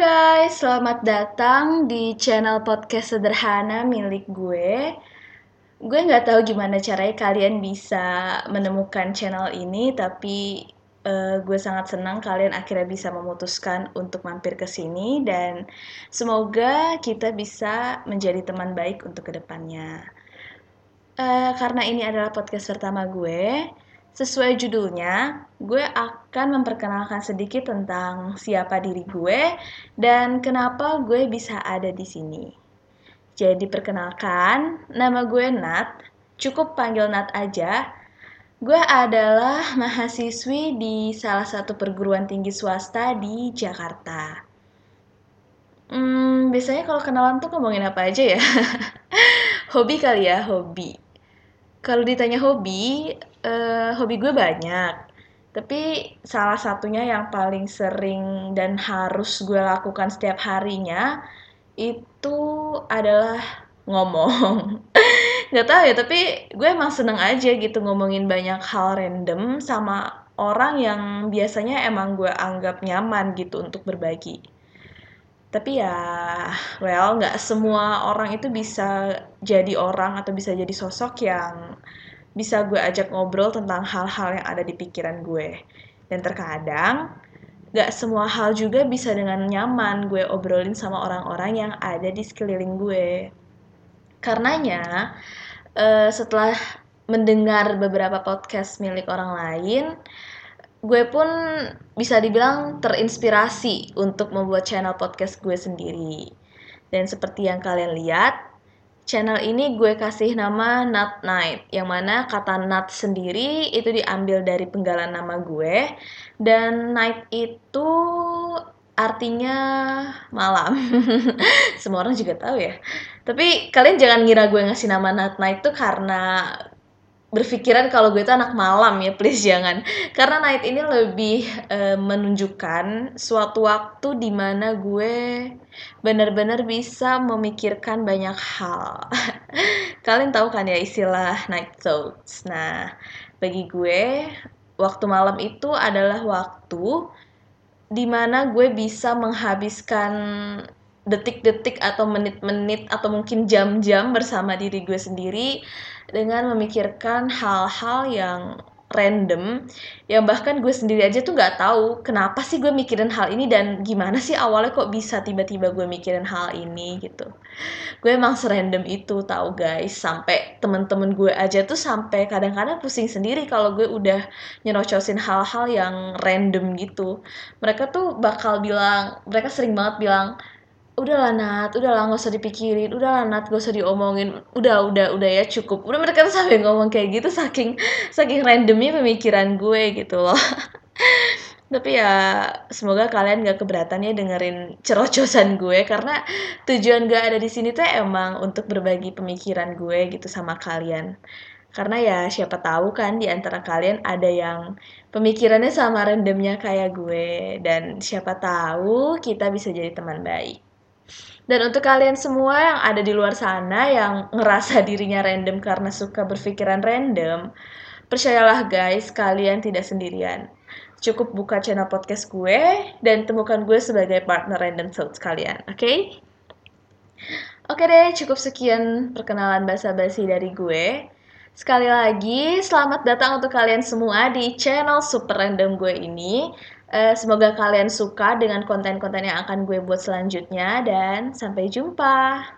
guys, selamat datang di channel podcast sederhana milik gue. Gue nggak tahu gimana caranya kalian bisa menemukan channel ini, tapi uh, gue sangat senang kalian akhirnya bisa memutuskan untuk mampir ke sini dan semoga kita bisa menjadi teman baik untuk ke depannya. Uh, karena ini adalah podcast pertama gue, Sesuai judulnya, gue akan memperkenalkan sedikit tentang siapa diri gue dan kenapa gue bisa ada di sini. Jadi perkenalkan, nama gue Nat, cukup panggil Nat aja. Gue adalah mahasiswi di salah satu perguruan tinggi swasta di Jakarta. Hmm, biasanya kalau kenalan tuh ngomongin apa aja ya? hobi kali ya, hobi. Kalau ditanya hobi, uh, hobi gue banyak. Tapi salah satunya yang paling sering dan harus gue lakukan setiap harinya itu adalah ngomong. Gak tau ya, tapi gue emang seneng aja gitu ngomongin banyak hal random sama orang yang biasanya emang gue anggap nyaman gitu untuk berbagi. Tapi ya, well, nggak semua orang itu bisa jadi orang atau bisa jadi sosok yang bisa gue ajak ngobrol tentang hal-hal yang ada di pikiran gue. Dan terkadang, gak semua hal juga bisa dengan nyaman gue obrolin sama orang-orang yang ada di sekeliling gue. Karenanya, uh, setelah mendengar beberapa podcast milik orang lain, gue pun bisa dibilang terinspirasi untuk membuat channel podcast gue sendiri. Dan seperti yang kalian lihat, channel ini gue kasih nama Nut Night, yang mana kata Nut sendiri itu diambil dari penggalan nama gue, dan night itu artinya malam. Semua orang juga tahu ya. Tapi kalian jangan ngira gue ngasih nama Nut Night tuh karena berpikiran kalau gue itu anak malam ya please jangan. Karena night ini lebih uh, menunjukkan suatu waktu di mana gue benar-benar bisa memikirkan banyak hal. Kalian tahu kan ya istilah night thoughts? Nah bagi gue waktu malam itu adalah waktu di mana gue bisa menghabiskan detik-detik atau menit-menit atau mungkin jam-jam bersama diri gue sendiri dengan memikirkan hal-hal yang random yang bahkan gue sendiri aja tuh nggak tahu kenapa sih gue mikirin hal ini dan gimana sih awalnya kok bisa tiba-tiba gue mikirin hal ini gitu. Gue emang serandom itu tahu guys. Sampai temen-temen gue aja tuh sampai kadang-kadang pusing sendiri kalau gue udah nyerocosin hal-hal yang random gitu. Mereka tuh bakal bilang mereka sering banget bilang udahlah Nat, udahlah nggak usah dipikirin, udahlah Nat gak usah diomongin, udah udah udah ya cukup. Udah mereka tuh sampai ngomong kayak gitu saking saking randomnya pemikiran gue gitu loh. Tapi ya semoga kalian gak keberatan ya dengerin cerocosan gue karena tujuan gue ada di sini tuh emang untuk berbagi pemikiran gue gitu sama kalian. Karena ya siapa tahu kan di antara kalian ada yang pemikirannya sama randomnya kayak gue dan siapa tahu kita bisa jadi teman baik. Dan untuk kalian semua yang ada di luar sana yang ngerasa dirinya random karena suka berpikiran random, percayalah guys, kalian tidak sendirian. Cukup buka channel podcast gue dan temukan gue sebagai partner random thoughts kalian, oke? Okay? Oke deh, cukup sekian perkenalan basa-basi dari gue. Sekali lagi, selamat datang untuk kalian semua di channel super random gue ini. Uh, semoga kalian suka dengan konten-konten yang akan gue buat selanjutnya dan sampai jumpa.